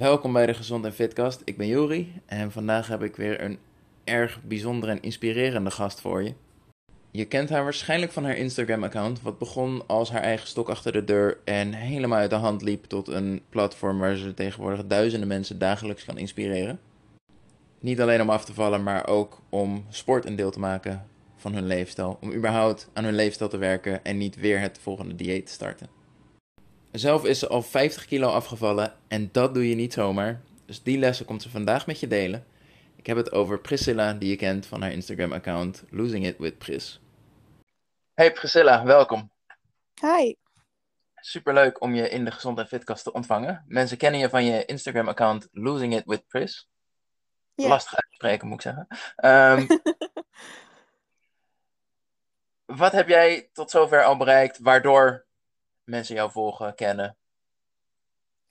Welkom bij de Gezond en Fitcast. Ik ben Juri en vandaag heb ik weer een erg bijzondere en inspirerende gast voor je. Je kent haar waarschijnlijk van haar Instagram-account, wat begon als haar eigen stok achter de deur en helemaal uit de hand liep tot een platform waar ze tegenwoordig duizenden mensen dagelijks kan inspireren. Niet alleen om af te vallen, maar ook om sport een deel te maken van hun leefstijl. Om überhaupt aan hun leefstijl te werken en niet weer het volgende dieet te starten. Zelf is ze al 50 kilo afgevallen en dat doe je niet zomaar. Dus die lessen komt ze vandaag met je delen. Ik heb het over Priscilla, die je kent van haar Instagram-account Losing It With Pris. Hey Priscilla, welkom. Hi. Superleuk om je in de Gezond en Fitkast te ontvangen. Mensen kennen je van je Instagram-account Losing It With Pris. Ja. Lastig uitspreken, moet ik zeggen. Um, wat heb jij tot zover al bereikt waardoor mensen jou volgen, kennen?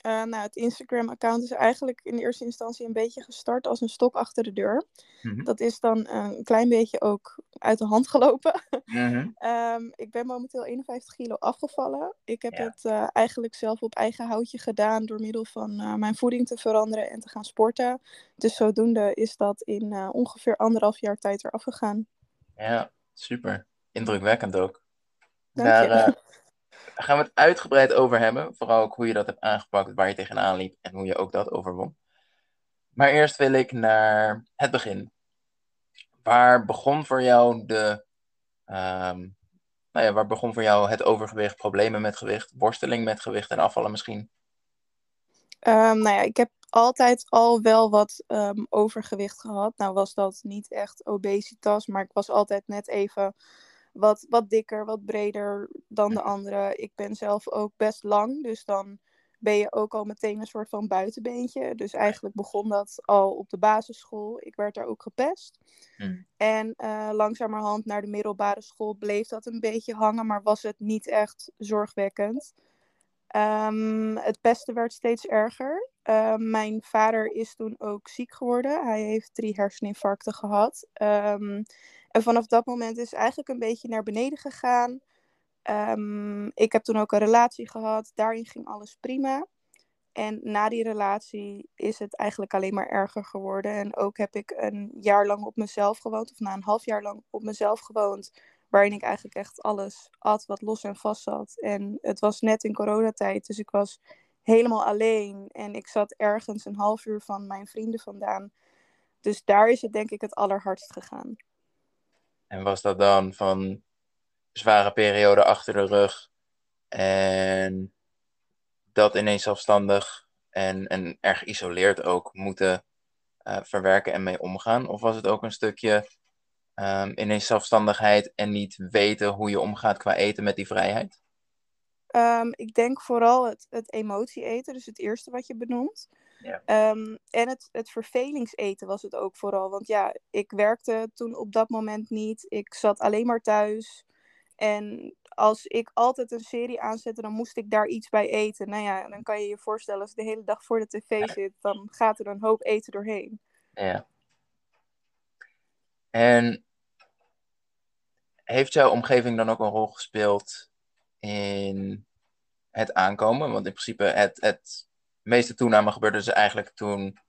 Uh, nou, het Instagram-account is eigenlijk in eerste instantie een beetje gestart als een stok achter de deur. Mhm. Dat is dan een klein beetje ook uit de hand gelopen. Mhm. Ehm, ik ben momenteel 51 kilo afgevallen. Ik heb het uh, eigenlijk zelf op eigen houtje gedaan door middel van mijn voeding te veranderen en te gaan sporten. Dus zodoende is dat in ongeveer anderhalf jaar tijd eraf gegaan. Ja, super. Indrukwekkend ook. Dank je. Daar gaan we het uitgebreid over hebben. Vooral ook hoe je dat hebt aangepakt, waar je tegenaan liep en hoe je ook dat overwon. Maar eerst wil ik naar het begin. Waar begon voor jou de. Um, nou ja, waar begon voor jou het overgewicht, problemen met gewicht, worsteling met gewicht en afvallen misschien? Um, nou ja, ik heb altijd al wel wat um, overgewicht gehad. Nou was dat niet echt obesitas, maar ik was altijd net even wat, wat dikker, wat breder dan de andere. Ik ben zelf ook best lang, dus dan ben je ook al meteen een soort van buitenbeentje. Dus eigenlijk begon dat al op de basisschool. Ik werd daar ook gepest. Hmm. En uh, langzamerhand naar de middelbare school bleef dat een beetje hangen, maar was het niet echt zorgwekkend. Um, het pesten werd steeds erger. Uh, mijn vader is toen ook ziek geworden. Hij heeft drie herseninfarcten gehad. Um, en vanaf dat moment is eigenlijk een beetje naar beneden gegaan. Um, ik heb toen ook een relatie gehad. Daarin ging alles prima. En na die relatie is het eigenlijk alleen maar erger geworden. En ook heb ik een jaar lang op mezelf gewoond, of na een half jaar lang op mezelf gewoond, waarin ik eigenlijk echt alles at wat los en vast zat. En het was net in coronatijd, dus ik was helemaal alleen. En ik zat ergens een half uur van mijn vrienden vandaan. Dus daar is het denk ik het allerhardst gegaan. En was dat dan van zware periode achter de rug en dat ineens zelfstandig en, en erg geïsoleerd ook moeten uh, verwerken en mee omgaan? Of was het ook een stukje um, ineens zelfstandigheid en niet weten hoe je omgaat qua eten met die vrijheid? Um, ik denk vooral het, het emotie eten, dus het eerste wat je benoemt. Ja. Um, en het, het vervelingseten was het ook vooral. Want ja, ik werkte toen op dat moment niet. Ik zat alleen maar thuis. En als ik altijd een serie aanzette, dan moest ik daar iets bij eten. Nou ja, dan kan je je voorstellen, als je de hele dag voor de tv zit, dan gaat er een hoop eten doorheen. Ja. En heeft jouw omgeving dan ook een rol gespeeld in het aankomen? Want in principe, het, het meeste toename gebeurde dus eigenlijk toen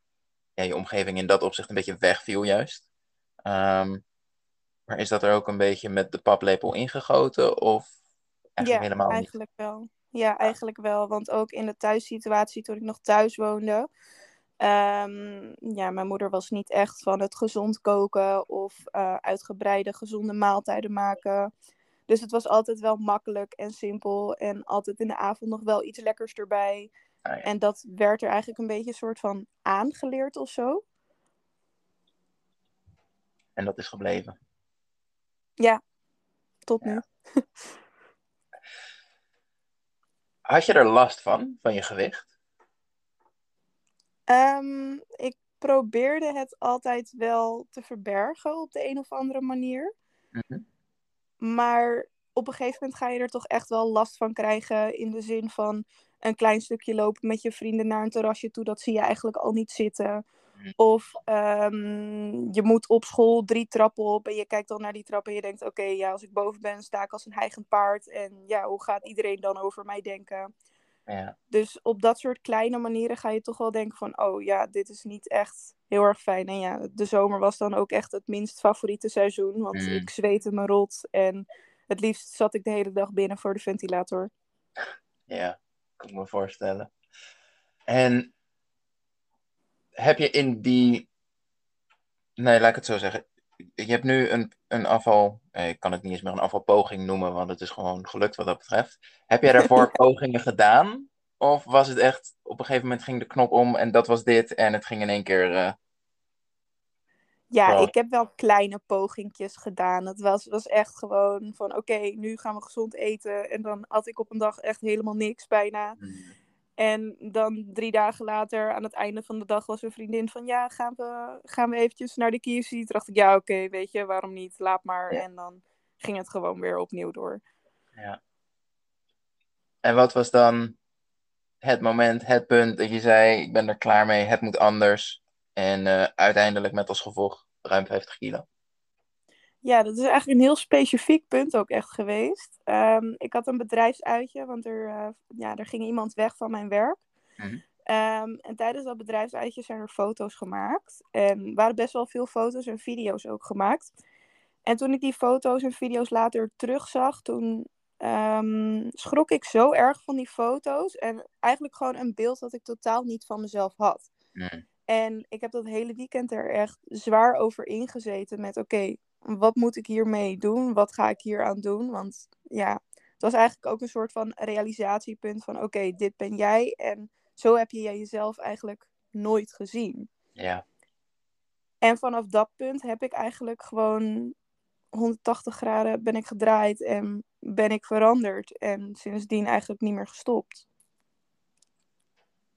ja, je omgeving in dat opzicht een beetje wegviel juist. Um, maar is dat er ook een beetje met de paplepel ingegoten of eigenlijk ja, helemaal eigenlijk wel. Ja, eigenlijk wel. Want ook in de thuissituatie toen ik nog thuis woonde. Um, ja, mijn moeder was niet echt van het gezond koken of uh, uitgebreide gezonde maaltijden maken. Dus het was altijd wel makkelijk en simpel. En altijd in de avond nog wel iets lekkers erbij. Ah, en dat werd er eigenlijk een beetje een soort van aangeleerd of zo. En dat is gebleven. Ja, tot nu. Had je er last van, van je gewicht? Um, ik probeerde het altijd wel te verbergen op de een of andere manier. Mm Maar op een gegeven moment ga je er toch echt wel last van krijgen. In de zin van een klein stukje lopen met je vrienden naar een terrasje toe. Dat zie je eigenlijk al niet zitten. Mhm. Of um, je moet op school drie trappen op en je kijkt dan naar die trappen en je denkt: Oké, ja, als ik boven ben, sta ik als een heigend paard. En ja, hoe gaat iedereen dan over mij denken? Ja. Dus op dat soort kleine manieren ga je toch wel denken van, oh ja, dit is niet echt heel erg fijn. En ja, de zomer was dan ook echt het minst favoriete seizoen, want Mm. ik zweette me rot en het liefst zat ik de hele dag binnen voor de ventilator. Ja, kan ik me voorstellen. En heb je in die. Nee, laat ik het zo zeggen. Je hebt nu een, een afval. eh, Ik kan het niet eens meer een afvalpoging noemen, want het is gewoon gelukt wat dat betreft. Heb jij daarvoor pogingen gedaan? Of was het echt op een gegeven moment ging de knop om en dat was dit en het ging in één keer. eh, Ja, ik heb wel kleine pogingjes gedaan. Het was, was echt gewoon van, oké, nu gaan we gezond eten. En dan had ik op een dag echt helemaal niks bijna. En dan drie dagen later, aan het einde van de dag, was een vriendin van... Ja, gaan we, gaan we eventjes naar de KFC? Toen dacht ik, ja, oké, weet je, waarom niet? Laat maar. Ja. En dan ging het gewoon weer opnieuw door. Ja. En wat was dan het moment, het punt dat je zei: Ik ben er klaar mee, het moet anders. En eh, uiteindelijk met als gevolg ruim 50 kilo. Ja, dat is eigenlijk een heel specifiek punt ook echt geweest. Ehm, ik had een bedrijfsuitje, want er, eh, ja, er ging iemand weg van mijn werk. Mhm. Ehm, en tijdens dat bedrijfsuitje zijn er foto's gemaakt. En waren best wel veel foto's en video's ook gemaakt. En toen ik die foto's en video's later terugzag, toen ehm, schrok ik zo erg van die foto's. En eigenlijk gewoon een beeld dat ik totaal niet van mezelf had. Mm. En ik heb dat hele weekend er echt zwaar over ingezeten met oké, wat moet ik hiermee doen? Wat ga ik hier aan doen? Want ja, het was eigenlijk ook een soort van realisatiepunt van oké, dit ben jij en zo heb je jezelf eigenlijk nooit gezien. Ja, En vanaf dat punt heb ik eigenlijk gewoon 180 graden ben ik gedraaid en ben ik veranderd. En sindsdien eigenlijk niet meer gestopt.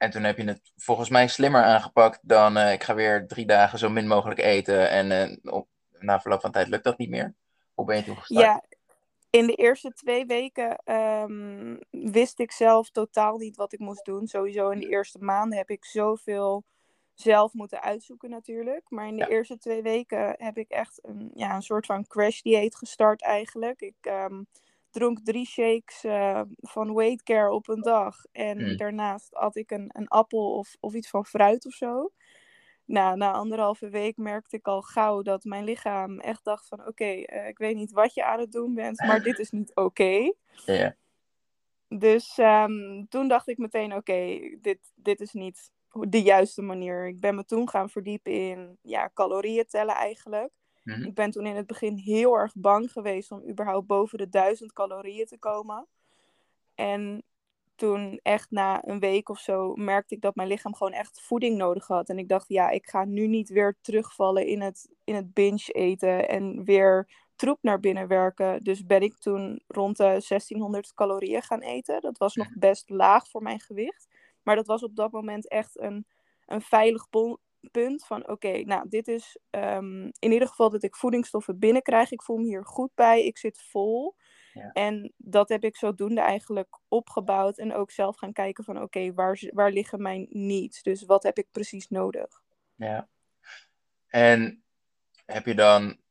En toen heb je het volgens mij slimmer aangepakt dan: eh, Ik ga weer drie dagen zo min mogelijk eten. En eh, op, na verloop van tijd lukt dat niet meer. Hoe ben je toen gestart? Ja, in de eerste twee weken ehm, wist ik zelf totaal niet wat ik moest doen. Sowieso in de eerste maanden heb ik zoveel zelf moeten uitzoeken natuurlijk. Maar in de Ja. eerste twee weken heb ik echt een, ja, een soort van crash dieet gestart eigenlijk. Ik ehm, dronk drie shakes eh, van Weight Care op een dag. En Hmm. daarnaast had ik een, een appel of, of iets van fruit of zo. Nou, na anderhalve week merkte ik al gauw dat mijn lichaam echt dacht van... Oké, eh, ik weet niet wat je aan het doen bent, maar dit is niet oké. Dus ehm, toen dacht ik meteen, oké, dit, dit is niet de juiste manier. Ik ben me toen gaan verdiepen in ja, calorieën tellen eigenlijk. Mhm. Ik ben toen in het begin heel erg bang geweest om überhaupt boven de 1000 calorieën te komen. En toen echt na een week of zo merkte ik dat mijn lichaam gewoon echt voeding nodig had. En ik dacht, ja, ik ga nu niet weer terugvallen in het, in het binge eten en weer troep naar binnen werken. Dus ben ik toen rond de 1600 calorieën gaan eten. Dat was nog best laag voor mijn gewicht. Maar dat was op dat moment echt een, een veilig punt van oké, nou dit is ehm, in ieder geval dat ik voedingsstoffen binnenkrijg. Ik voel me hier goed bij, ik zit vol. Ja. En dat heb ik zodoende eigenlijk opgebouwd en ook zelf gaan kijken van oké, waar, waar liggen mijn needs? Dus wat heb ik precies nodig? Ja. En heb je dan.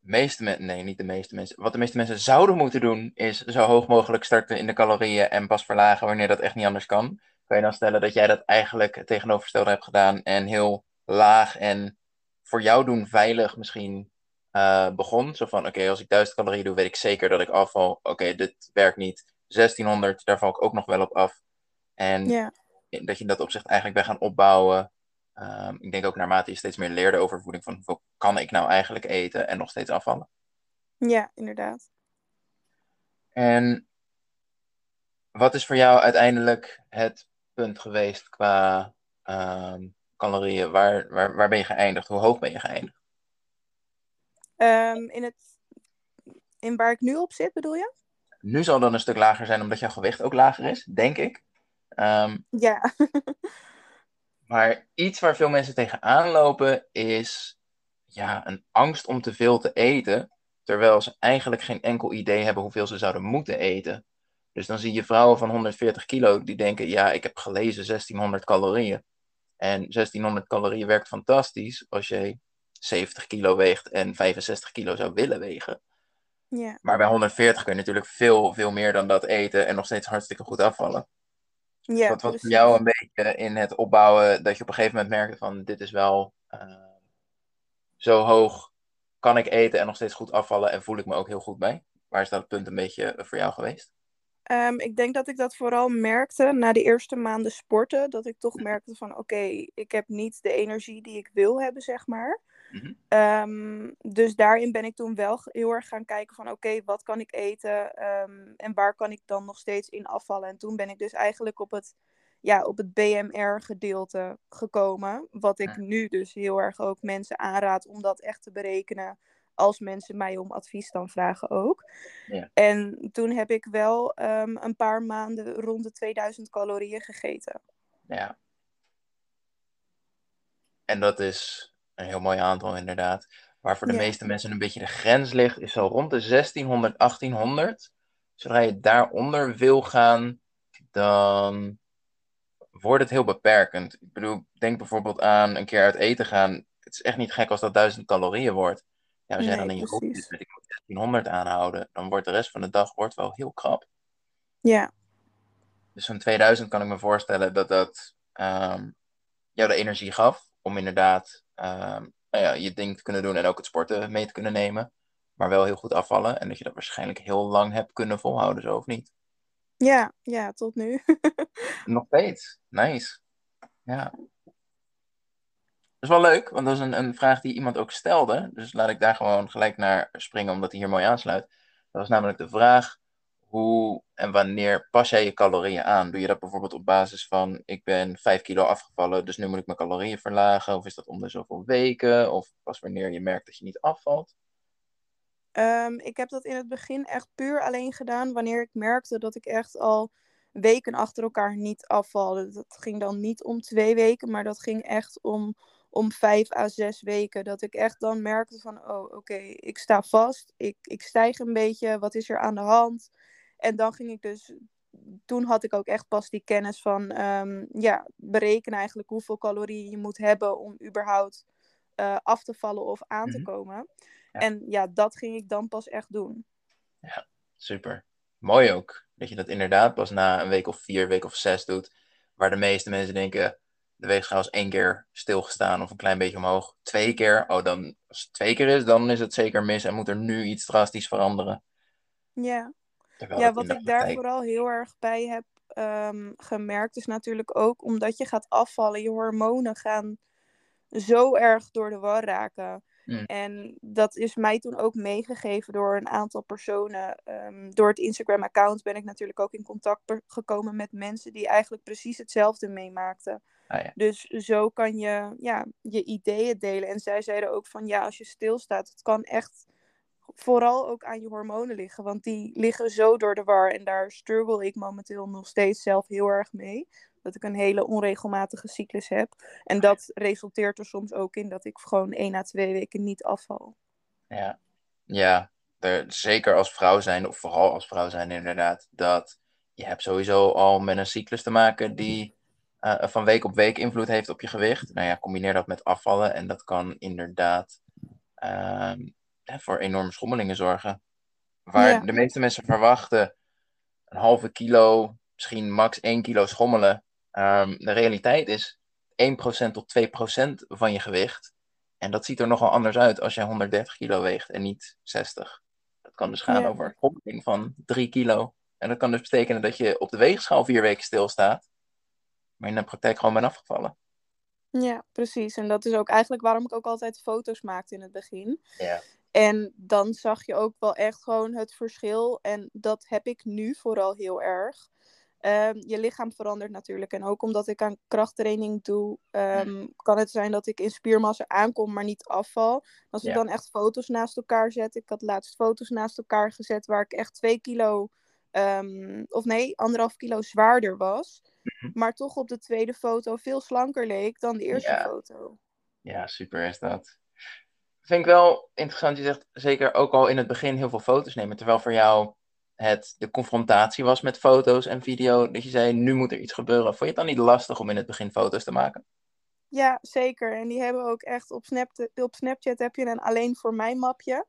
De meeste mensen, nee, niet de meeste mensen. Wat de meeste mensen zouden moeten doen, is zo hoog mogelijk starten in de calorieën en pas verlagen wanneer dat echt niet anders kan. Kan je dan stellen dat jij dat eigenlijk tegenovergestelde hebt gedaan en heel laag en voor jou doen veilig misschien eh, begon? Zo van: oké, als ik 1000 calorieën doe, weet ik zeker dat ik afval. Oké, dit werkt niet. 1600, daar val ik ook nog wel op af. En Ja, dat je in dat opzicht eigenlijk bent gaan opbouwen. Ehm, ik denk ook naarmate je steeds meer leerde over voeding, van hoeveel kan ik nou eigenlijk eten en nog steeds afvallen. ja, inderdaad. En wat is voor jou uiteindelijk het punt geweest qua ehm, calorieën? Waar, waar, waar ben je geëindigd? Hoe hoog ben je geëindigd? Ehm, in, het, in waar ik nu op zit, bedoel je? Nu zal dat een stuk lager zijn omdat jouw gewicht ook lager is, denk ik. Ehm, Ja, Maar iets waar veel mensen tegenaan lopen is ja, een angst om te veel te eten, terwijl ze eigenlijk geen enkel idee hebben hoeveel ze zouden moeten eten. Dus dan zie je vrouwen van 140 kilo die denken, ja, ik heb gelezen 1600 calorieën. En 1600 calorieën werkt fantastisch als je 70 kilo weegt en 65 kilo zou willen wegen. Ja. Maar bij 140 kun je natuurlijk veel, veel meer dan dat eten en nog steeds hartstikke goed afvallen. Ja, Wat was voor precies. jou een beetje in het opbouwen dat je op een gegeven moment merkte van dit is wel eh, zo hoog, kan ik eten en nog steeds goed afvallen en voel ik me ook heel goed bij? Waar is dat punt een beetje voor jou geweest? Ehm, ik denk dat ik dat vooral merkte na de eerste maanden sporten. Dat ik toch merkte van oké, ik heb niet de energie die ik wil hebben, zeg maar. Mhm. Ehm, dus daarin ben ik toen wel heel erg gaan kijken van oké, wat kan ik eten ehm, en waar kan ik dan nog steeds in afvallen. En toen ben ik dus eigenlijk op het, ja, op het BMR gedeelte gekomen. Wat ik Ja. nu dus heel erg ook mensen aanraad om dat echt te berekenen. Als mensen mij om advies dan vragen ook. Ja. En toen heb ik wel ehm, een paar maanden rond de 2000 calorieën gegeten. Ja. En dat is een heel mooi aantal inderdaad. Waar voor de Ja. meeste mensen een beetje de grens ligt, is zo rond de 1600, 1800. Zodra je daaronder wil gaan, dan wordt het heel beperkend. Ik bedoel, denk bijvoorbeeld aan een keer uit eten gaan. Het is echt niet gek als dat 1000 calorieën wordt. Ja, als jij Nee, dan in je groep zit met ik moet 1600 aanhouden, dan wordt de rest van de dag wordt wel heel krap. Ja, Dus zo'n 2000 kan ik me voorstellen dat dat ehm, jou de energie gaf om inderdaad ehm, nou ja, je ding te kunnen doen en ook het sporten mee te kunnen nemen. Maar wel heel goed afvallen en dat je dat waarschijnlijk heel lang hebt kunnen volhouden, zo of niet. ja, ja, tot nu. Nog steeds. Nice. Ja. Is wel leuk, want dat is een, een vraag die iemand ook stelde. Dus laat ik daar gewoon gelijk naar springen, omdat hij hier mooi aansluit. Dat was namelijk de vraag: hoe en wanneer pas jij je calorieën aan? Doe je dat bijvoorbeeld op basis van: ik ben 5 kilo afgevallen, dus nu moet ik mijn calorieën verlagen? Of is dat om de zoveel weken? Of pas wanneer je merkt dat je niet afvalt? Ehm, ik heb dat in het begin echt puur alleen gedaan wanneer ik merkte dat ik echt al weken achter elkaar niet afvalde. Dat ging dan niet om twee weken, maar dat ging echt om, om vijf à zes weken. Dat ik echt dan merkte van, oh oké, ik sta vast, ik, ik stijg een beetje, wat is er aan de hand? En dan ging ik dus, toen had ik ook echt pas die kennis van, ehm, ja, berekenen eigenlijk hoeveel calorieën je moet hebben om überhaupt eh, af te vallen of aan te Mhm. komen. Ja. En ja, dat ging ik dan pas echt doen. Super. Mooi ook. Dat je dat inderdaad pas na een week of vier, week of zes doet. Waar de meeste mensen denken, de weegschaal is één keer stilgestaan of een klein beetje omhoog. Twee keer, oh dan, als het twee keer is, dan is het zeker mis en moet er nu iets drastisch veranderen. Ja, Terwijl ja wat ik daar vooral heel erg bij heb ehm, gemerkt is natuurlijk ook omdat je gaat afvallen, je hormonen gaan zo erg door de war raken. Mm. En dat is mij toen ook meegegeven door een aantal personen. Ehm, door het Instagram-account ben ik natuurlijk ook in contact gekomen met mensen die eigenlijk precies hetzelfde meemaakten. Ah, ja. Dus zo kan je ja, je ideeën delen. En zij zeiden ook van ja, als je stilstaat, het kan echt vooral ook aan je hormonen liggen. Want die liggen zo door de war. En daar struggle ik momenteel nog steeds zelf heel erg mee. Dat ik een hele onregelmatige cyclus heb. En dat resulteert er soms ook in dat ik gewoon één à twee weken niet afval. Ja, ja er, zeker als vrouw zijn, of vooral als vrouw zijn inderdaad, dat je hebt sowieso al met een cyclus te maken die eh, van week op week invloed heeft op je gewicht. Nou ja, combineer dat met afvallen en dat kan inderdaad ehm, voor enorme schommelingen zorgen. Waar Ja. de meeste mensen verwachten een halve kilo, misschien max 1 kilo schommelen. Ehm, de realiteit is 1% tot 2% van je gewicht. En dat ziet er nogal anders uit als jij 130 kilo weegt en niet 60. Dat kan dus gaan Ja. over een schommeling van 3 kilo. En dat kan dus betekenen dat je op de weegschaal vier weken stilstaat. Maar in de praktijk gewoon bent afgevallen. Ja, precies. En dat is ook eigenlijk waarom ik ook altijd foto's maakte in het begin. Ja. En dan zag je ook wel echt gewoon het verschil. En dat heb ik nu vooral heel erg. Ehm, je lichaam verandert natuurlijk. En ook omdat ik aan krachttraining doe, ehm, kan het zijn dat ik in spiermassa aankom, maar niet afval. Als ik Ja. dan echt foto's naast elkaar zet. Ik had laatst foto's naast elkaar gezet waar ik echt twee kilo, ehm, of nee, anderhalf kilo zwaarder was. Mhm. Maar toch op de tweede foto veel slanker leek dan de eerste Ja. foto. Ja, super is dat. Vind ik wel interessant. Je zegt zeker ook al in het begin heel veel foto's nemen. Terwijl voor jou het de confrontatie was met foto's en video. Dat je zei, nu moet er iets gebeuren. Vond je het dan niet lastig om in het begin foto's te maken? Ja, zeker. En die hebben ook echt op, Snap op Snapchat heb je een alleen voor mij mapje.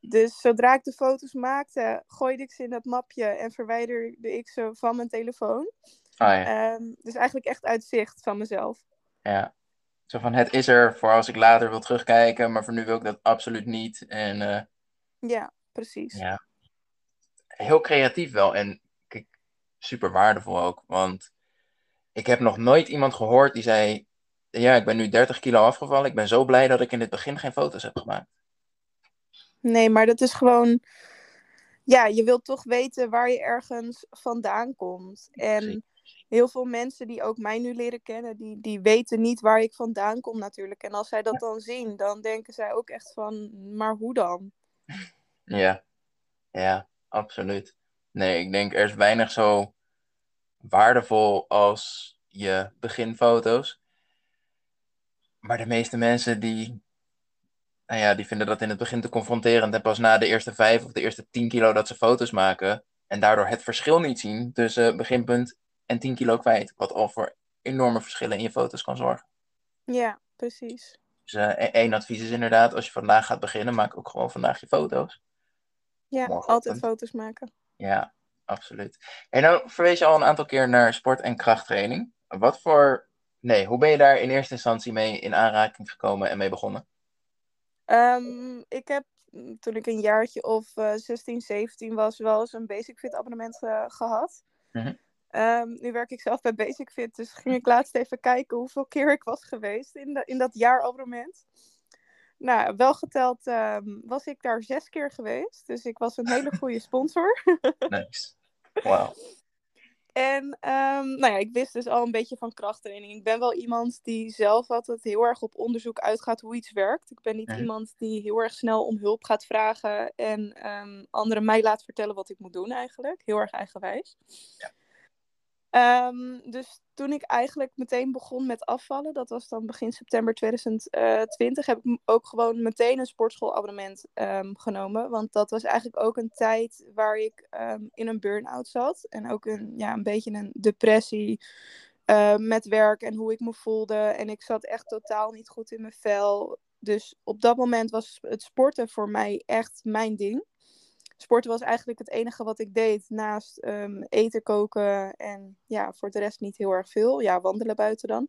Dus zodra ik de foto's maakte, gooide ik ze in dat mapje en verwijderde ik ze van mijn telefoon. Ah ja. Ehm, dus eigenlijk echt uit zicht van mezelf. ja. Zo van, het is er voor als ik later wil terugkijken, maar voor nu wil ik dat absoluut niet. En eh, Ja, precies. ja, heel creatief wel. En kijk, super waardevol ook. Want ik heb nog nooit iemand gehoord die zei, ja, ik ben nu 30 kilo afgevallen. Ik ben zo blij dat ik in het begin geen foto's heb gemaakt. Nee, maar dat is gewoon. Ja, je wilt toch weten waar je ergens vandaan komt. En heel veel mensen die ook mij nu leren kennen, die, die weten niet waar ik vandaan kom natuurlijk. En als zij dat dan zien, dan denken zij ook echt van, maar hoe dan? Ja, ja, absoluut. Nee, ik denk er is weinig zo waardevol als je beginfoto's. Maar de meeste mensen die, nou ja, die vinden dat in het begin te confronterend. En pas na de eerste vijf of de eerste tien kilo dat ze foto's maken. En daardoor het verschil niet zien tussen beginpunt en 10 kilo kwijt. Wat al voor enorme verschillen in je foto's kan zorgen. Ja, precies. Dus eh, e- één advies is inderdaad, als je vandaag gaat beginnen, maak ook gewoon vandaag je foto's. Ja, altijd foto's maken. Ja, absoluut. En nou verwees je al een aantal keer naar sport- en krachttraining. Wat voor... Nee, hoe ben je daar in eerste instantie mee in aanraking gekomen en mee begonnen? Ehm, ik heb mm, toen ik een jaartje of eh 16, 17 was, wel eens een Basic Fit abonnement eh, gehad. Mhm. Ehm, nu werk ik zelf bij Basic Fit, dus ging ik laatst even kijken hoeveel keer ik was geweest in, de, in dat jaarabonnement. Nou, wel geteld ehm, was ik daar zes keer geweest, dus ik was een hele goede sponsor. Nice. Wauw. En ehm, nou ja, ik wist dus al een beetje van krachttraining. Ik ben wel iemand die zelf altijd heel erg op onderzoek uitgaat hoe iets werkt. Ik ben niet Mhm. iemand die heel erg snel om hulp gaat vragen en ehm, anderen mij laat vertellen wat ik moet doen eigenlijk. Heel erg eigenwijs. Ja. Ehm, dus toen ik eigenlijk meteen begon met afvallen, dat was dan begin september 2020, heb ik ook gewoon meteen een sportschoolabonnement ehm, genomen. Want dat was eigenlijk ook een tijd waar ik ehm, in een burn-out zat. En ook een, ja, een beetje een depressie eh, met werk en hoe ik me voelde. En ik zat echt totaal niet goed in mijn vel. Dus op dat moment was het sporten voor mij echt mijn ding. Sporten was eigenlijk het enige wat ik deed naast ehm, eten, koken en ja, voor de rest niet heel erg veel. Ja, wandelen buiten dan.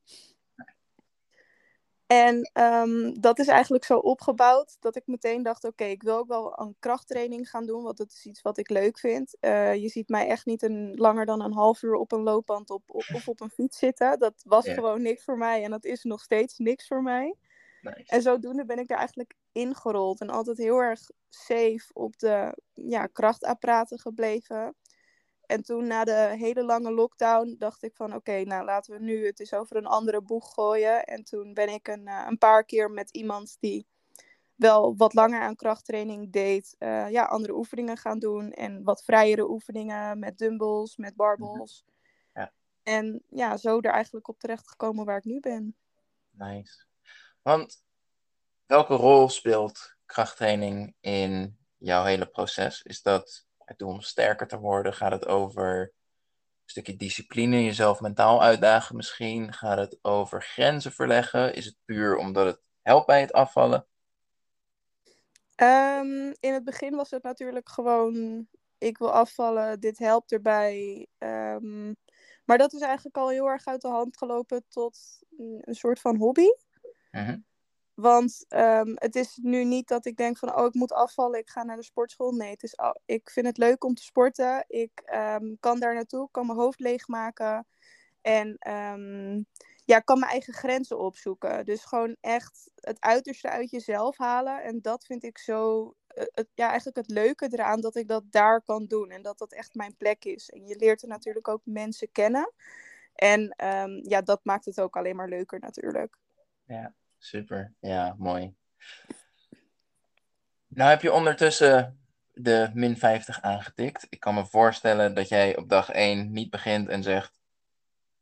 En ehm, dat is eigenlijk zo opgebouwd dat ik meteen dacht: oké, ik wil ook wel een krachttraining gaan doen, want dat is iets wat ik leuk vind. Eh, je ziet mij echt niet een, langer dan een half uur op een loopband op, op- of op een fiets zitten. Dat was Ja. gewoon niks voor mij en dat is nog steeds niks voor mij. Nice. En zodoende ben ik daar eigenlijk ingerold en altijd heel erg safe op de ja, krachtapparaten gebleven. En toen na de hele lange lockdown dacht ik van oké, nou laten we nu het eens over een andere boeg gooien. En toen ben ik een, eh, een paar keer met iemand die wel wat langer aan krachttraining deed, eh, ja, andere oefeningen gaan doen. En wat vrijere oefeningen met dumbbells, met barbells. Ja. En ja, zo er eigenlijk op terecht gekomen waar ik nu ben. Nice. Want welke rol speelt krachttraining in jouw hele proces? Is dat het doel om sterker te worden? Gaat het over een stukje discipline, jezelf mentaal uitdagen misschien? Gaat het over grenzen verleggen? Is het puur omdat het helpt bij het afvallen? Ehm, in het begin was het natuurlijk gewoon, ik wil afvallen, dit helpt erbij. Ehm, maar dat is eigenlijk al heel erg uit de hand gelopen tot een soort van hobby. Mhm. Want ehm, het is nu niet dat ik denk van, oh, ik moet afvallen, ik ga naar de sportschool. Nee, het is ik vind het leuk om te sporten. Ik ehm, kan daar naartoe, kan mijn hoofd leegmaken. En ehm, ja, kan mijn eigen grenzen opzoeken. Dus gewoon echt het uiterste uit jezelf halen. En dat vind ik zo, eh, het, ja, eigenlijk het leuke eraan dat ik dat daar kan doen. En dat dat echt mijn plek is. En je leert er natuurlijk ook mensen kennen. En ja, dat maakt het ook alleen maar leuker natuurlijk. Ja, super. Ja, mooi. Nou heb je ondertussen de min 50 aangetikt. Ik kan me voorstellen dat jij op dag 1 niet begint en zegt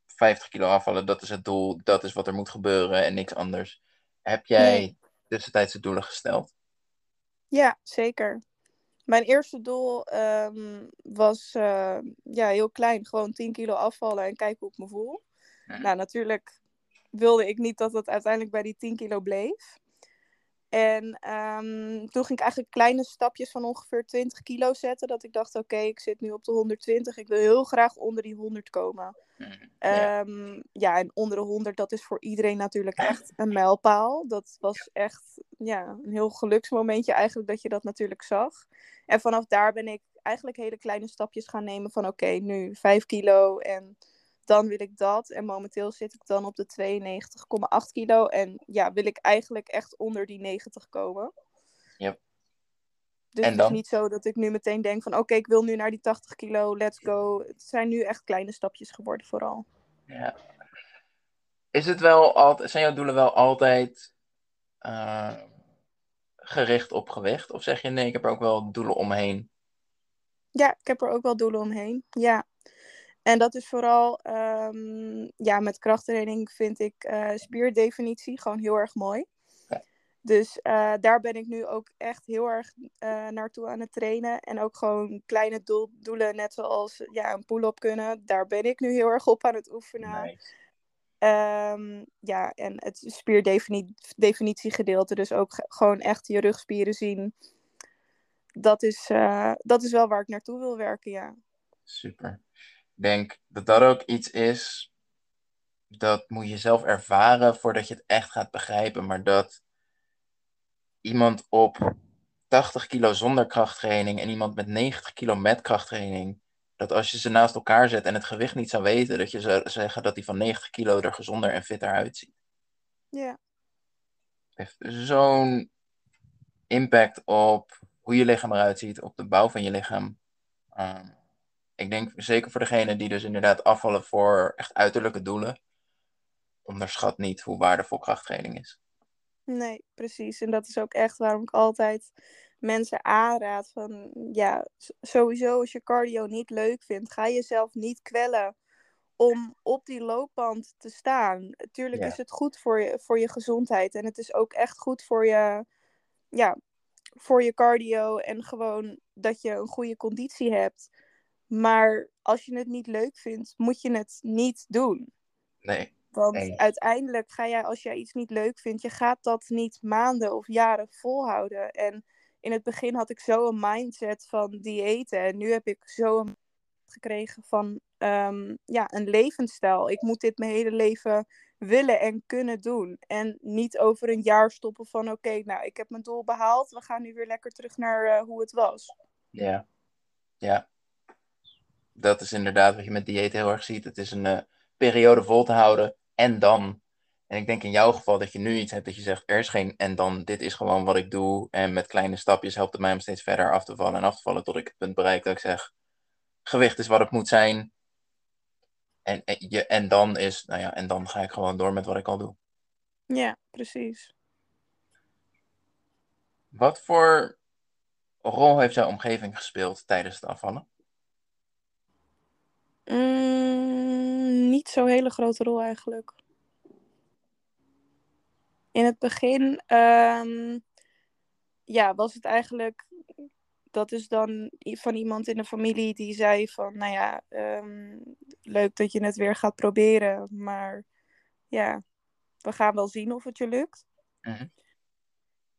50 kilo afvallen, dat is het doel, dat is wat er moet gebeuren en niks anders. Heb jij Nee. tussentijdse doelen gesteld? Ja, zeker. Mijn eerste doel ehm, was eh, ja, heel klein. Gewoon 10 kilo afvallen en kijken hoe ik me voel. Mhm. Nou, natuurlijk wilde ik niet dat het uiteindelijk bij die 10 kilo bleef. En ehm, toen ging ik eigenlijk kleine stapjes van ongeveer 20 kilo zetten. Dat ik dacht, oké, ik zit nu op de 120. Ik wil heel graag onder die 100 komen. Ja. Um, ja, en onder de 100, dat is voor iedereen natuurlijk echt een mijlpaal. Dat was echt ja, een heel geluksmomentje eigenlijk dat je dat natuurlijk zag. En vanaf daar ben ik eigenlijk hele kleine stapjes gaan nemen van oké, nu 5 kilo en dan wil ik dat. En momenteel zit ik dan op de 92,8 kilo. En ja, wil ik eigenlijk echt onder die 90 komen. Yep. Dus En het is niet zo dat ik nu meteen denk van oké, ik wil nu naar die 80 kilo, let's go. Het zijn nu echt kleine stapjes geworden vooral. Ja. Is het wel altijd, zijn jouw doelen wel altijd eh, gericht op gewicht? Of zeg je nee, ik heb er ook wel doelen omheen? Ja, ik heb er ook wel doelen omheen. Ja. En dat is vooral, ehm, ja, met krachttraining vind ik eh, spierdefinitie gewoon heel erg mooi. Ja. Dus eh, daar ben ik nu ook echt heel erg eh, naartoe aan het trainen. En ook gewoon kleine doel- doelen, net zoals ja, een pull-up kunnen. Daar ben ik nu heel erg op aan het oefenen. Nice. Ehm, ja, en het spierdefinitiegedeelte, dus ook ge- gewoon echt je rugspieren zien. Dat is, dat is wel waar ik naartoe wil werken, ja. Super. Ik denk dat dat ook iets is, dat moet je zelf ervaren voordat je het echt gaat begrijpen. Maar dat iemand op 80 kilo zonder krachttraining en iemand met 90 kilo met krachttraining, dat als je ze naast elkaar zet en het gewicht niet zou weten, dat je zou zeggen dat die van 90 kilo er gezonder en fitter uitziet. Ja, heeft zo'n impact op hoe je lichaam eruit ziet, op de bouw van je lichaam. Ehm, ik denk zeker voor degenen die dus inderdaad afvallen voor echt uiterlijke doelen, onderschat niet hoe waardevol krachttraining is. nee, precies. En dat is ook echt waarom ik altijd mensen aanraad van, ja, sowieso als je cardio niet leuk vindt, ga jezelf niet kwellen om op die loopband te staan. Tuurlijk Ja. is het goed voor je, voor je gezondheid en het is ook echt goed voor je, ja, voor je cardio en gewoon dat je een goede conditie hebt. Maar als je het niet leuk vindt, moet je het niet doen. Nee, Want uiteindelijk ga jij, als jij iets niet leuk vindt, je gaat dat niet maanden of jaren volhouden. En in het begin had ik zo een mindset van diëten. En nu heb ik zo een gekregen van ehm, ja, een levensstijl. Ik moet dit mijn hele leven willen en kunnen doen. En niet over een jaar stoppen van oké, nou ik heb mijn doel behaald. We gaan nu weer lekker terug naar eh, hoe het was. ja. Ja. Dat is inderdaad wat je met dieet heel erg ziet. Het is een eh, periode vol te houden en dan. En ik denk in jouw geval dat je nu iets hebt dat je zegt, er is geen en dan, dit is gewoon wat ik doe. En met kleine stapjes helpt het mij om steeds verder af te vallen en af te vallen tot ik het punt bereik dat ik zeg, gewicht is wat het moet zijn. En, en, je, en dan is, nou ja, en dan ga ik gewoon door met wat ik al doe. Ja, precies. Wat voor rol heeft jouw omgeving gespeeld tijdens het afvallen? Mm, niet zo'n hele grote rol eigenlijk. In het begin ehm, ja, was het eigenlijk. Dat is dan van iemand in de familie die zei van, nou ja, ehm, leuk dat je het weer gaat proberen, maar ja, we gaan wel zien of het je lukt. Mhm.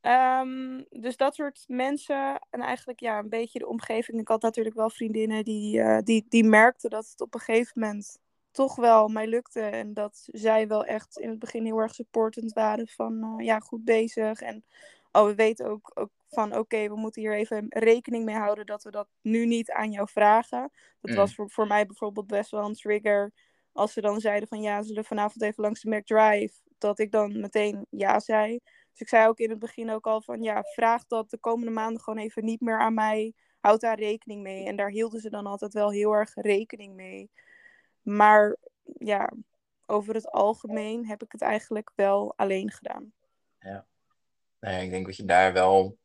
Ehm, dus dat soort mensen en eigenlijk ja, een beetje de omgeving. Ik had natuurlijk wel vriendinnen die, eh, die, die merkten dat het op een gegeven moment toch wel mij lukte. En dat zij wel echt in het begin heel erg supportend waren van eh, ja, goed bezig. En oh, we weten ook, ook van oké, we moeten hier even rekening mee houden dat we dat nu niet aan jou vragen. Dat Mm. was voor, voor mij bijvoorbeeld best wel een trigger. Als ze dan zeiden van ja, ze zullen vanavond even langs de McDrive. Dat ik dan meteen ja zei. Dus ik zei ook in het begin ook al van ja, vraag dat de komende maanden gewoon even niet meer aan mij. Houd daar rekening mee. En daar hielden ze dan altijd wel heel erg rekening mee. Maar ja, over het algemeen heb ik het eigenlijk wel alleen gedaan. Nou ja, ik denk wat je daar wel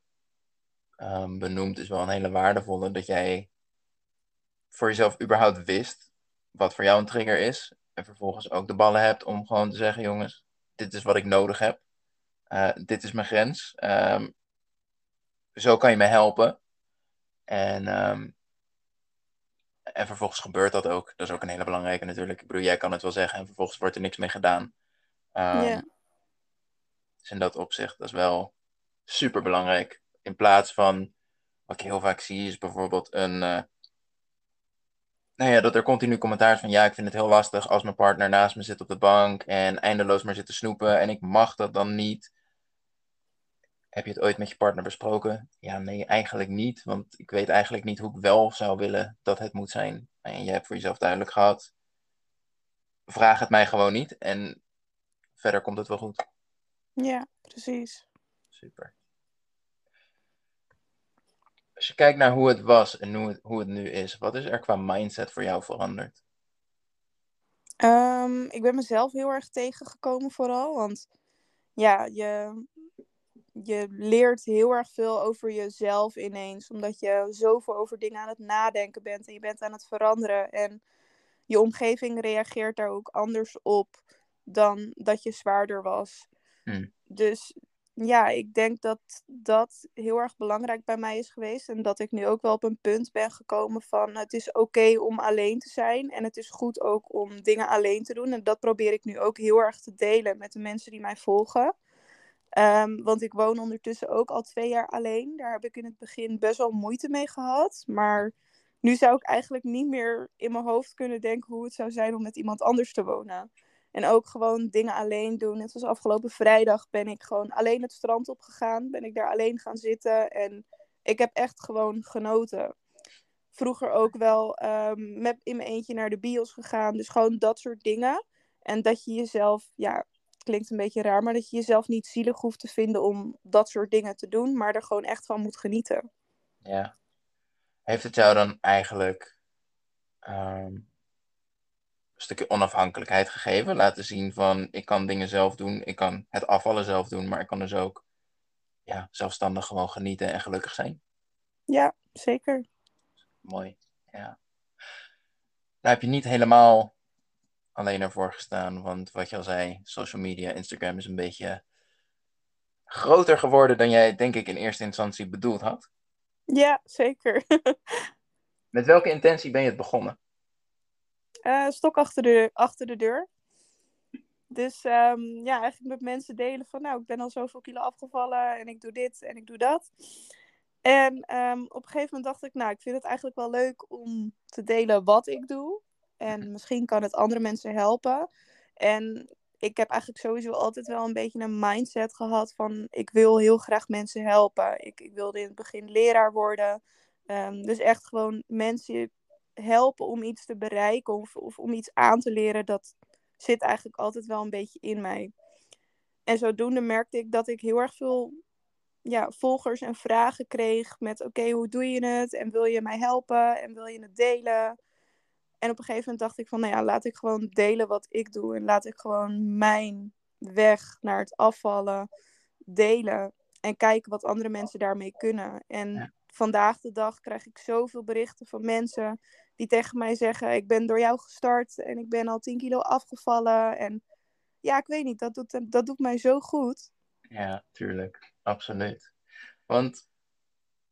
ehm, benoemt, is wel een hele waardevolle. Dat jij voor jezelf überhaupt wist wat voor jou een trigger is. En vervolgens ook de ballen hebt om gewoon te zeggen, jongens, dit is wat ik nodig heb. Eh, dit is mijn grens. Ehm, zo kan je me helpen. En, ehm, en vervolgens gebeurt dat ook. Dat is ook een hele belangrijke natuurlijk. Ik bedoel, jij kan het wel zeggen en vervolgens wordt er niks mee gedaan. Ja. Dus in dat opzicht, dat is wel super belangrijk. In plaats van, wat ik heel vaak zie, is bijvoorbeeld een. Uh, nou ja, dat er continu commentaar is van ja, ik vind het heel lastig als mijn partner naast me zit op de bank en eindeloos maar zit te snoepen en ik mag dat dan niet. Heb je het ooit met je partner besproken? Ja, nee, eigenlijk niet. Want ik weet eigenlijk niet hoe ik wel zou willen dat het moet zijn. En je hebt voor jezelf duidelijk gehad. Vraag het mij gewoon niet. En verder komt het wel goed. Ja, precies. Super. Als je kijkt naar hoe het was en hoe het, hoe het nu is, wat is er qua mindset voor jou veranderd? Um, ik ben mezelf heel erg tegengekomen vooral. Want ja, je, je leert heel erg veel over jezelf ineens. Omdat je zoveel over dingen aan het nadenken bent. En je bent aan het veranderen. En je omgeving reageert daar ook anders op dan dat je zwaarder was. Hmm. Dus ja, ik denk dat dat heel erg belangrijk bij mij is geweest. En dat ik nu ook wel op een punt ben gekomen van het is oké om alleen te zijn. En het is goed ook om dingen alleen te doen. En dat probeer ik nu ook heel erg te delen met de mensen die mij volgen. Ehm, want ik woon ondertussen ook al twee jaar alleen. Daar heb ik in het begin best wel moeite mee gehad. Maar nu zou ik eigenlijk niet meer in mijn hoofd kunnen denken hoe het zou zijn om met iemand anders te wonen. En ook gewoon dingen alleen doen. Net zoals afgelopen vrijdag ben ik gewoon alleen het strand op gegaan. Ben ik daar alleen gaan zitten. En ik heb echt gewoon genoten. Vroeger ook wel um, met in mijn eentje naar de bios gegaan. Dus gewoon dat soort dingen. En dat je jezelf, ja, klinkt een beetje raar, maar dat je jezelf niet zielig hoeft te vinden om dat soort dingen te doen, maar er gewoon echt van moet genieten. Ja. Heeft het jou dan eigenlijk um, een stukje onafhankelijkheid gegeven? Laten zien van ik kan dingen zelf doen, ik kan het afvallen zelf doen, maar ik kan dus ook ja, zelfstandig gewoon genieten en gelukkig zijn? Ja, zeker. Mooi, ja. Daar heb je niet helemaal alleen ervoor gestaan. Want wat je al zei, social media, Instagram is een beetje groter geworden dan jij, denk ik, in eerste instantie bedoeld had. Ja, zeker. Met welke intentie ben je het begonnen? Uh, stok achter de, achter de deur. Dus um, ja, eigenlijk met mensen delen van, nou, ik ben al zoveel kilo afgevallen en ik doe dit en ik doe dat. En um, op een gegeven moment dacht ik, nou, ik vind het eigenlijk wel leuk om te delen wat ik doe. En misschien kan het andere mensen helpen. En ik heb eigenlijk sowieso altijd wel een beetje een mindset gehad van ik wil heel graag mensen helpen. Ik, ik wilde in het begin leraar worden. Um, dus echt gewoon mensen helpen om iets te bereiken of, of om iets aan te leren. Dat zit eigenlijk altijd wel een beetje in mij. En zodoende merkte ik dat ik heel erg veel ja, volgers en vragen kreeg met oké, hoe doe je het? En wil je mij helpen? En wil je het delen? En op een gegeven moment dacht ik van, nou ja, laat ik gewoon delen wat ik doe. En laat ik gewoon mijn weg naar het afvallen delen. En kijken wat andere mensen daarmee kunnen. En vandaag de dag krijg ik zoveel berichten van mensen die tegen mij zeggen: Ik ben door jou gestart en ik ben al 10 kilo afgevallen. En ja, ik weet niet, dat doet, dat doet mij zo goed. Ja, tuurlijk. Absoluut. Want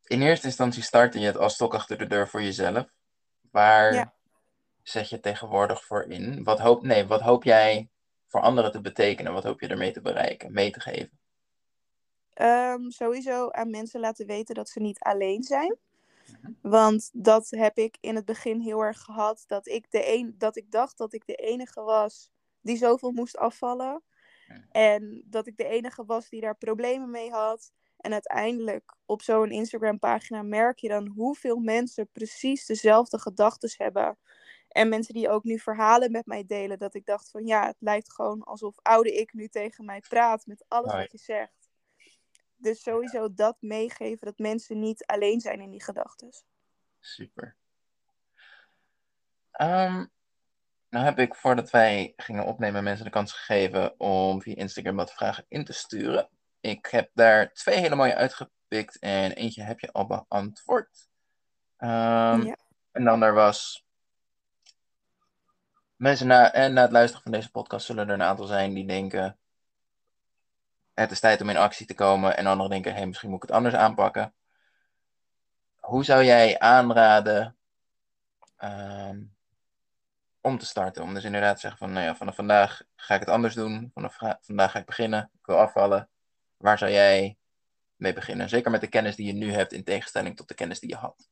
in eerste instantie startte je het als stok achter de deur voor jezelf. Waar ja zet je tegenwoordig voor in? Wat hoop, nee, wat hoop jij voor anderen te betekenen? Wat hoop je ermee te bereiken, mee te geven? Um, sowieso aan mensen laten weten dat ze niet alleen zijn. Mhm. Want dat heb ik in het begin heel erg gehad. Dat ik, de een, dat ik dacht dat ik de enige was die zoveel moest afvallen. Mhm. En dat ik de enige was die daar problemen mee had. En uiteindelijk op zo'n Instagram pagina merk je dan hoeveel mensen precies dezelfde gedachten hebben. En mensen die ook nu verhalen met mij delen, dat ik dacht van ja, het lijkt gewoon alsof oude ik nu tegen mij praat met alles wat je zegt. Dus sowieso dat meegeven, dat mensen niet alleen zijn in die gedachten. Super. Um, nou heb ik voordat wij gingen opnemen mensen de kans gegeven om via Instagram wat vragen in te sturen. Ik heb daar twee hele mooie uitgepikt en eentje heb je al beantwoord. Um, ja. En dan er was mensen na, en na het luisteren van deze podcast zullen er een aantal zijn die denken: het is tijd om in actie te komen. En anderen denken: hé, misschien moet ik het anders aanpakken. Hoe zou jij aanraden um, om te starten? Om dus inderdaad te zeggen: van nou ja, vanaf vandaag ga ik het anders doen. Vanaf vandaag ga ik beginnen. Ik wil afvallen. Waar zou jij mee beginnen? Zeker met de kennis die je nu hebt in tegenstelling tot de kennis die je had.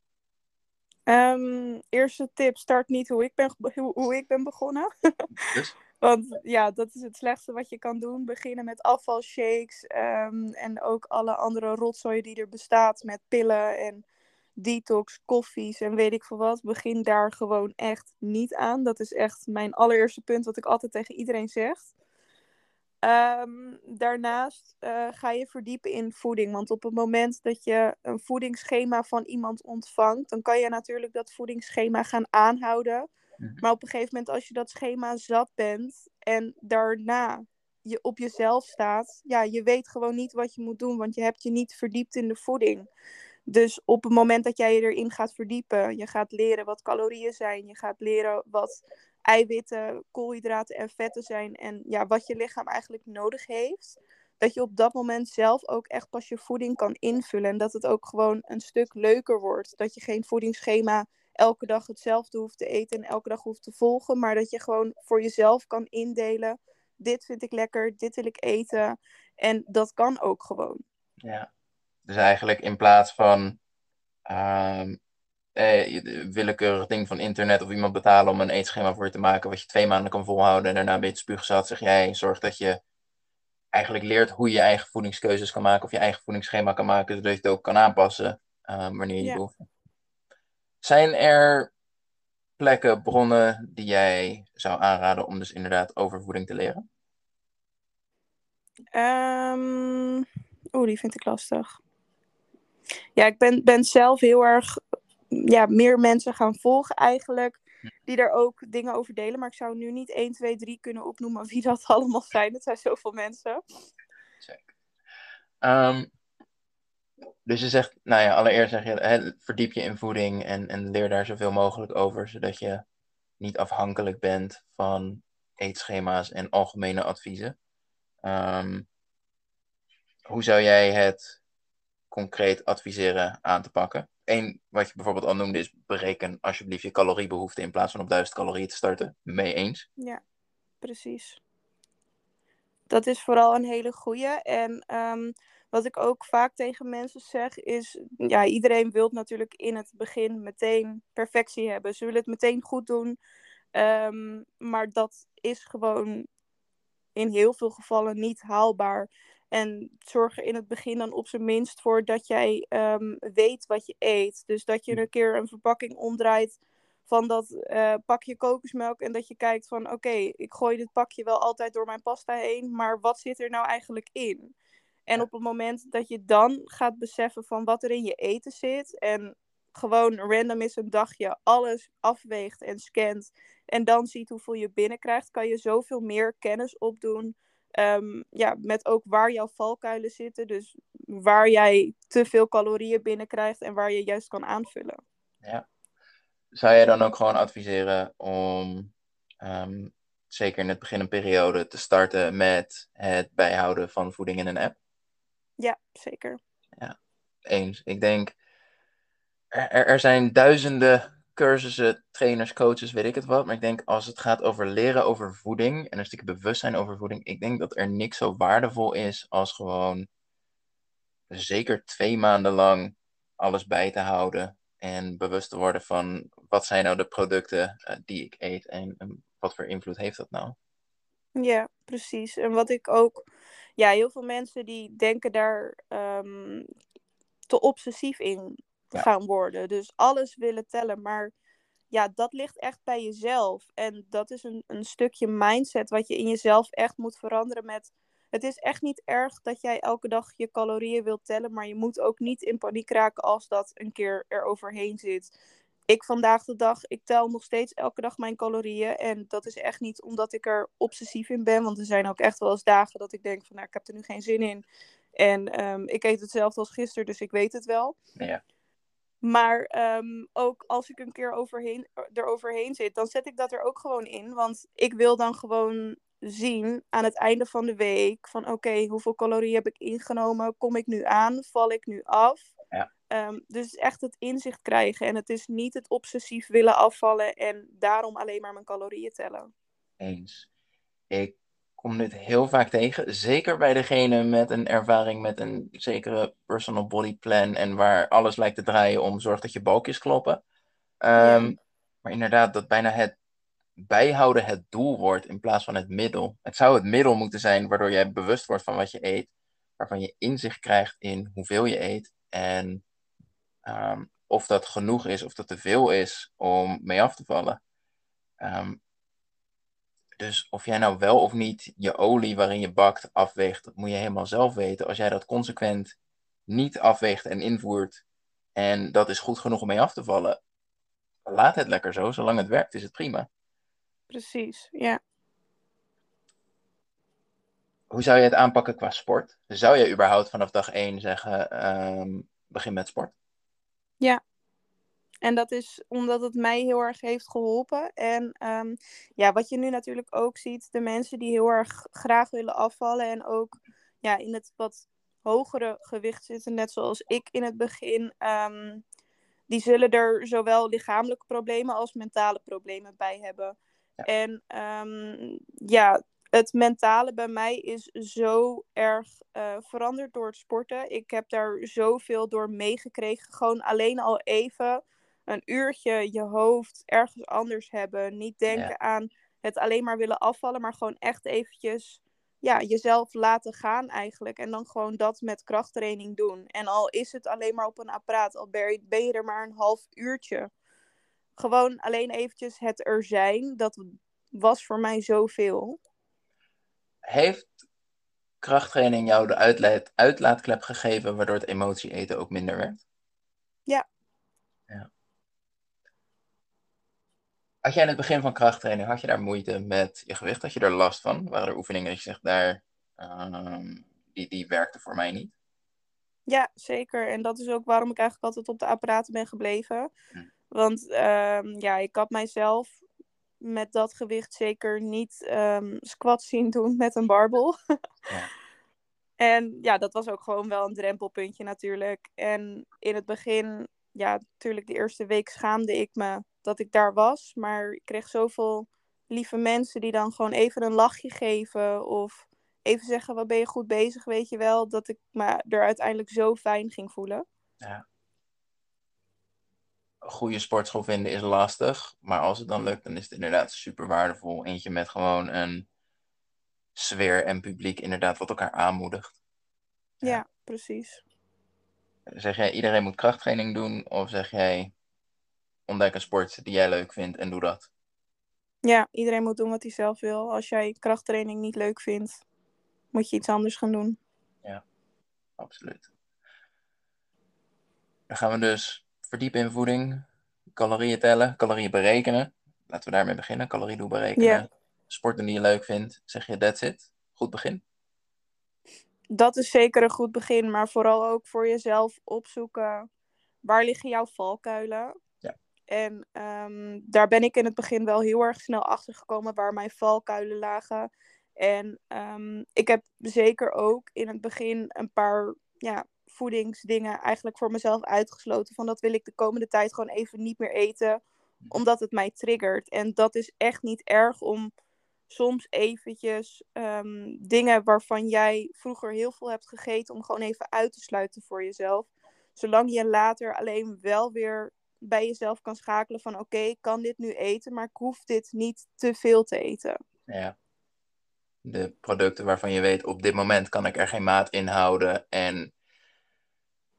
Ehm, eerste tip, start niet hoe ik ben, hoe, hoe ik ben begonnen. Want ja, dat is het slechtste wat je kan doen. Beginnen met afvalshakes um, en ook alle andere rotzooi die er bestaat met pillen en detox, koffies en weet ik veel wat. Begin daar gewoon echt niet aan. Dat is echt mijn allereerste punt wat ik altijd tegen iedereen zeg. Um, daarnaast uh, ga je verdiepen in voeding. Want op het moment dat je een voedingsschema van iemand ontvangt, dan kan je natuurlijk dat voedingsschema gaan aanhouden. Mhm. Maar op een gegeven moment, als je dat schema zat bent en daarna je op jezelf staat, ja, je weet gewoon niet wat je moet doen, want je hebt je niet verdiept in de voeding. Dus op het moment dat jij je erin gaat verdiepen, je gaat leren wat calorieën zijn, je gaat leren wat eiwitten, koolhydraten en vetten zijn en ja, wat je lichaam eigenlijk nodig heeft, dat je op dat moment zelf ook echt pas je voeding kan invullen en dat het ook gewoon een stuk leuker wordt. Dat je geen voedingsschema elke dag hetzelfde hoeft te eten en elke dag hoeft te volgen, maar dat je gewoon voor jezelf kan indelen. Dit vind ik lekker, dit wil ik eten. En dat kan ook gewoon. Ja, dus eigenlijk in plaats van uh, eh, willekeurig ding van internet of iemand betalen om een eetschema voor je te maken, wat je twee maanden kan volhouden en daarna een beetje spuugzat, zeg jij, zorg dat je eigenlijk leert hoe je je eigen voedingskeuzes kan maken of je eigen voedingsschema kan maken, zodat je het ook kan aanpassen uh, wanneer je ja. behoeft. Zijn er plekken, bronnen die jij zou aanraden om dus inderdaad over voeding te leren? Um, Oeh, die vind ik lastig. Ja, ik ben, ben zelf heel erg ja, meer mensen gaan volgen eigenlijk. Die daar ook dingen over delen. Maar ik zou nu niet 1, 2, 3 kunnen opnoemen wie dat allemaal zijn. Het zijn zoveel mensen. Zeker. Um, dus je zegt, nou ja, allereerst zeg je, hè, verdiep je in voeding en, en leer daar zoveel mogelijk over, zodat je niet afhankelijk bent van eetschema's en algemene adviezen. Um, hoe zou jij het concreet adviseren aan te pakken? Eén, wat je bijvoorbeeld al noemde, is bereken alsjeblieft je caloriebehoefte in plaats van op 1000 calorieën te starten. Mee eens? Ja, precies. Dat is vooral een hele goede. En um, wat ik ook vaak tegen mensen zeg is, ja, iedereen wil natuurlijk in het begin meteen perfectie hebben. Ze willen het meteen goed doen. Um, maar dat is gewoon in heel veel gevallen niet haalbaar. En zorg er in het begin dan op zijn minst voor dat jij um, weet wat je eet. Dus dat je een keer een verpakking omdraait van dat uh, pakje kokosmelk. En dat je kijkt van oké, okay, ik gooi dit pakje wel altijd door mijn pasta heen. Maar wat zit er nou eigenlijk in? En op het moment dat je dan gaat beseffen van wat er in je eten zit. En gewoon random is een dagje alles afweegt en scant. En dan ziet hoeveel je binnenkrijgt. Kan je zoveel meer kennis opdoen. Um, ja, met ook waar jouw valkuilen zitten. Dus waar jij te veel calorieën binnenkrijgt en waar je juist kan aanvullen. Ja. Zou jij dan ook gewoon adviseren om um, zeker in het begin een periode te starten met het bijhouden van voeding in een app? Ja, zeker. Ja, eens. Ik denk, er, er zijn duizenden cursussen, trainers, coaches, weet ik het wat. Maar ik denk, als het gaat over leren over voeding en een stukje bewustzijn over voeding, ik denk dat er niks zo waardevol is als gewoon zeker twee maanden lang alles bij te houden en bewust te worden van wat zijn nou de producten uh, die ik eet en, wat voor invloed heeft dat nou? Ja, precies. En wat ik ook ja, heel veel mensen die denken daar um, te obsessief in ja. gaan worden. Dus alles willen tellen. Maar ja, dat ligt echt bij jezelf. En dat is een, een stukje mindset wat je in jezelf echt moet veranderen met... Het is echt niet erg dat jij elke dag je calorieën wilt tellen, maar je moet ook niet in paniek raken als dat een keer er overheen zit ik vandaag de dag, ik tel nog steeds elke dag mijn calorieën. En dat is echt niet omdat ik er obsessief in ben. Want er zijn ook echt wel eens dagen dat ik denk van, nou, ik heb er nu geen zin in. En um, ik eet hetzelfde als gisteren, dus ik weet het wel. Ja. Maar um, ook als ik een keer overheen, er overheen zit, dan zet ik dat er ook gewoon in. Want ik wil dan gewoon zien aan het einde van de week van oké, okay, hoeveel calorieën heb ik ingenomen? Kom ik nu aan? Val ik nu af? Ja. Um, dus echt het inzicht krijgen. En het is niet het obsessief willen afvallen en daarom alleen maar mijn calorieën tellen. Eens. Ik kom dit heel vaak tegen. Zeker bij degene met een ervaring met een zekere personal body plan. En waar alles lijkt te draaien om zorg dat je balkjes kloppen. Ehm, maar inderdaad, dat bijna het bijhouden het doel wordt in plaats van het middel. Het zou het middel moeten zijn waardoor jij bewust wordt van wat je eet. Waarvan je inzicht krijgt in hoeveel je eet. En ehm, of dat genoeg is of dat te veel is om mee af te vallen. Ehm, dus of jij nou wel of niet je olie waarin je bakt afweegt, dat moet je helemaal zelf weten. Als jij dat consequent niet afweegt en invoert en dat is goed genoeg om mee af te vallen, laat het lekker zo. Zolang het werkt is het prima. Precies, ja. Hoe zou je het aanpakken qua sport? Zou je überhaupt vanaf dag 1 zeggen, um, begin met sport? Ja, en dat is omdat het mij heel erg heeft geholpen. En ehm, ja, wat je nu natuurlijk ook ziet, de mensen die heel erg graag willen afvallen en ook ja, in het wat hogere gewicht zitten, net zoals ik in het begin, ehm, die zullen er zowel lichamelijke problemen als mentale problemen bij hebben. En um, ja, het mentale bij mij is zo erg uh, veranderd door het sporten. Ik heb daar zoveel door meegekregen. Gewoon alleen al even een uurtje je hoofd ergens anders hebben. Niet denken aan het alleen maar willen afvallen, maar gewoon echt eventjes ja, jezelf laten gaan eigenlijk. En dan gewoon dat met krachttraining doen. En al is het alleen maar op een apparaat, al ben je er maar een half uurtje. Gewoon alleen eventjes het er zijn, dat was voor mij zoveel. Heeft krachttraining jou de uitlaat, uitlaatklep gegeven waardoor het emotie eten ook minder werd? Ja. ja. Had jij in het begin van krachttraining, had je daar moeite met je gewicht? Had je er last van? Waren er oefeningen dat je zegt, daar, uh, die, die werkte voor mij niet? Ja, zeker. En dat is ook waarom ik eigenlijk altijd op de apparaten ben gebleven. Hm. Want uh, ja, ik had mijzelf met dat gewicht zeker niet um, squat zien doen met een barbel. ja. En ja, dat was ook gewoon wel een drempelpuntje natuurlijk. En in het begin, ja, natuurlijk de eerste week schaamde ik me dat ik daar was. Maar ik kreeg zoveel lieve mensen die dan gewoon even een lachje geven. Of even zeggen, wat ben je goed bezig, weet je wel. Dat ik me er uiteindelijk zo fijn ging voelen. Ja. Een goede sportschool vinden is lastig. Maar als het dan lukt, dan is het inderdaad super waardevol. Eentje met gewoon een sfeer en publiek inderdaad wat elkaar aanmoedigt. Ja, ja precies. Zeg jij, iedereen moet krachttraining doen? Of zeg jij, ontdek een sport die jij leuk vindt en doe dat. Ja, iedereen moet doen wat hij zelf wil. Als jij krachttraining niet leuk vindt, moet je iets anders gaan doen. Ja, absoluut. Dan gaan we dus verdiepen in voeding, calorieën tellen, calorieën berekenen. Laten we daarmee beginnen. Calorieën berekenen. Sporten die je leuk vindt. Zeg je that's it? Goed begin. Dat is zeker een goed begin, maar vooral ook voor jezelf opzoeken. Waar liggen jouw valkuilen? En ehm, daar ben ik in het begin wel heel erg snel achter gekomen waar mijn valkuilen lagen. En um, ik heb zeker ook in het begin een paar ja, voedingsdingen eigenlijk voor mezelf uitgesloten. Van dat wil ik de komende tijd gewoon even niet meer eten, omdat het mij triggert. En dat is echt niet erg om soms eventjes um, dingen waarvan jij vroeger heel veel hebt gegeten, om gewoon even uit te sluiten voor jezelf. Zolang je later alleen wel weer bij jezelf kan schakelen van oké, ik kan dit nu eten, maar ik hoef dit niet te veel te eten. Ja. De producten waarvan je weet, op dit moment kan ik er geen maat in houden en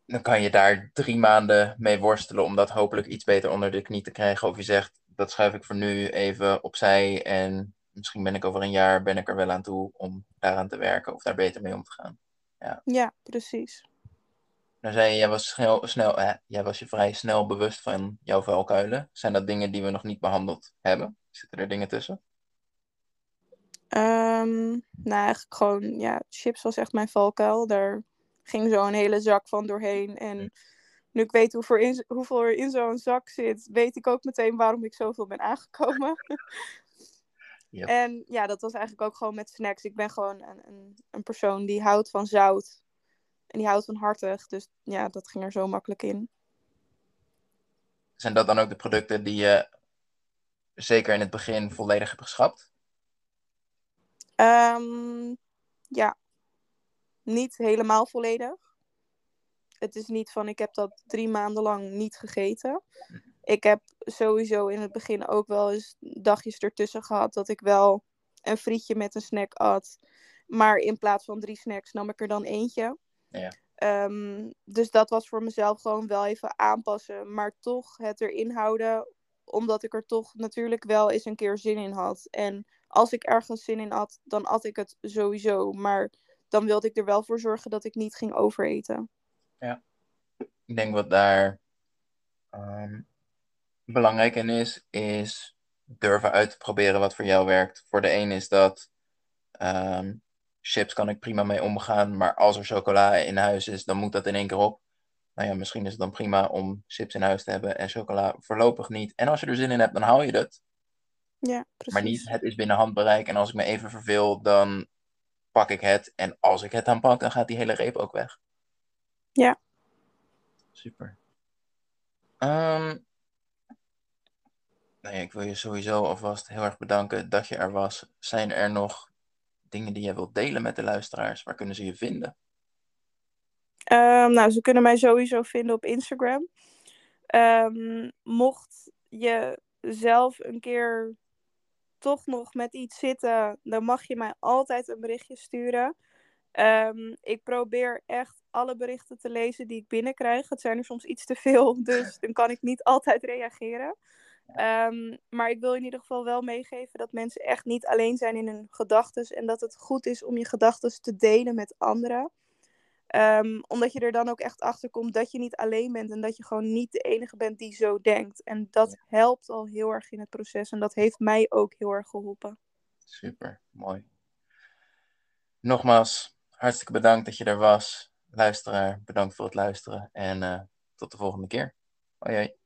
dan kan je daar drie maanden mee worstelen om dat hopelijk iets beter onder de knie te krijgen. Of je zegt, dat schuif ik voor nu even opzij en misschien ben ik over een jaar ben ik er wel aan toe om daaraan te werken of daar beter mee om te gaan. Ja, ja precies. Dan zei je, jij was, snel, snel, eh, jij was je vrij snel bewust van jouw vuilkuilen. Zijn dat dingen die we nog niet behandeld hebben? Zitten er dingen tussen? Um, nou, eigenlijk gewoon, ja, chips was echt mijn valkuil. Daar ging zo een hele zak van doorheen. En nu ik weet hoeveel, in, hoeveel er in zo'n zak zit, weet ik ook meteen waarom ik zoveel ben aangekomen. Yep. En ja, dat was eigenlijk ook gewoon met snacks. Ik ben gewoon een, een, een persoon die houdt van zout. En die houdt van hartig. Dus ja, dat ging er zo makkelijk in. Zijn dat dan ook de producten die je zeker in het begin volledig hebt geschrapt? Ehm, ja, niet helemaal volledig. Het is niet van ik heb dat drie maanden lang niet gegeten. Ik heb sowieso in het begin ook wel eens dagjes ertussen gehad dat ik wel een frietje met een snack at. Maar in plaats van drie snacks nam ik er dan eentje. Ja. Ehm, dus dat was voor mezelf gewoon wel even aanpassen. Maar toch het erin houden. Omdat ik er toch natuurlijk wel eens een keer zin in had. En als ik ergens zin in had, dan at ik het sowieso. Maar dan wilde ik er wel voor zorgen dat ik niet ging overeten. Ja. Ik denk wat daar ehm, belangrijk in is, is durven uit te proberen wat voor jou werkt. Voor de een is dat ehm, chips kan ik prima mee omgaan, maar als er chocola in huis is, dan moet dat in één keer op. Nou ja, misschien is het dan prima om chips in huis te hebben en chocola voorlopig niet. En als je er zin in hebt, dan haal je dat. Ja, precies. Maar niet, het is binnen handbereik en als ik me even verveel, dan pak ik het. En als ik het dan pak, dan gaat die hele reep ook weg. Ja. Super. Ehm, nee, ik wil je sowieso alvast heel erg bedanken dat je er was. Zijn er nog dingen die jij wilt delen met de luisteraars? Waar kunnen ze je vinden? Ehm, nou, ze kunnen mij sowieso vinden op Instagram. Ehm, mocht je zelf een keer toch nog met iets zitten, dan mag je mij altijd een berichtje sturen. Ehm, ik probeer echt alle berichten te lezen die ik binnenkrijg. Het zijn er soms iets te veel, dus dan kan ik niet altijd reageren. Ehm, maar ik wil in ieder geval wel meegeven dat mensen echt niet alleen zijn in hun gedachten. En dat het goed is om je gedachten te delen met anderen. Ehm, omdat je er dan ook echt achter komt dat je niet alleen bent en dat je gewoon niet de enige bent die zo denkt. En dat helpt al heel erg in het proces en dat heeft mij ook heel erg geholpen. Super, mooi. Nogmaals, hartstikke bedankt dat je er was. Luisteraar, bedankt voor het luisteren en uh, tot de volgende keer. Hoi hoi.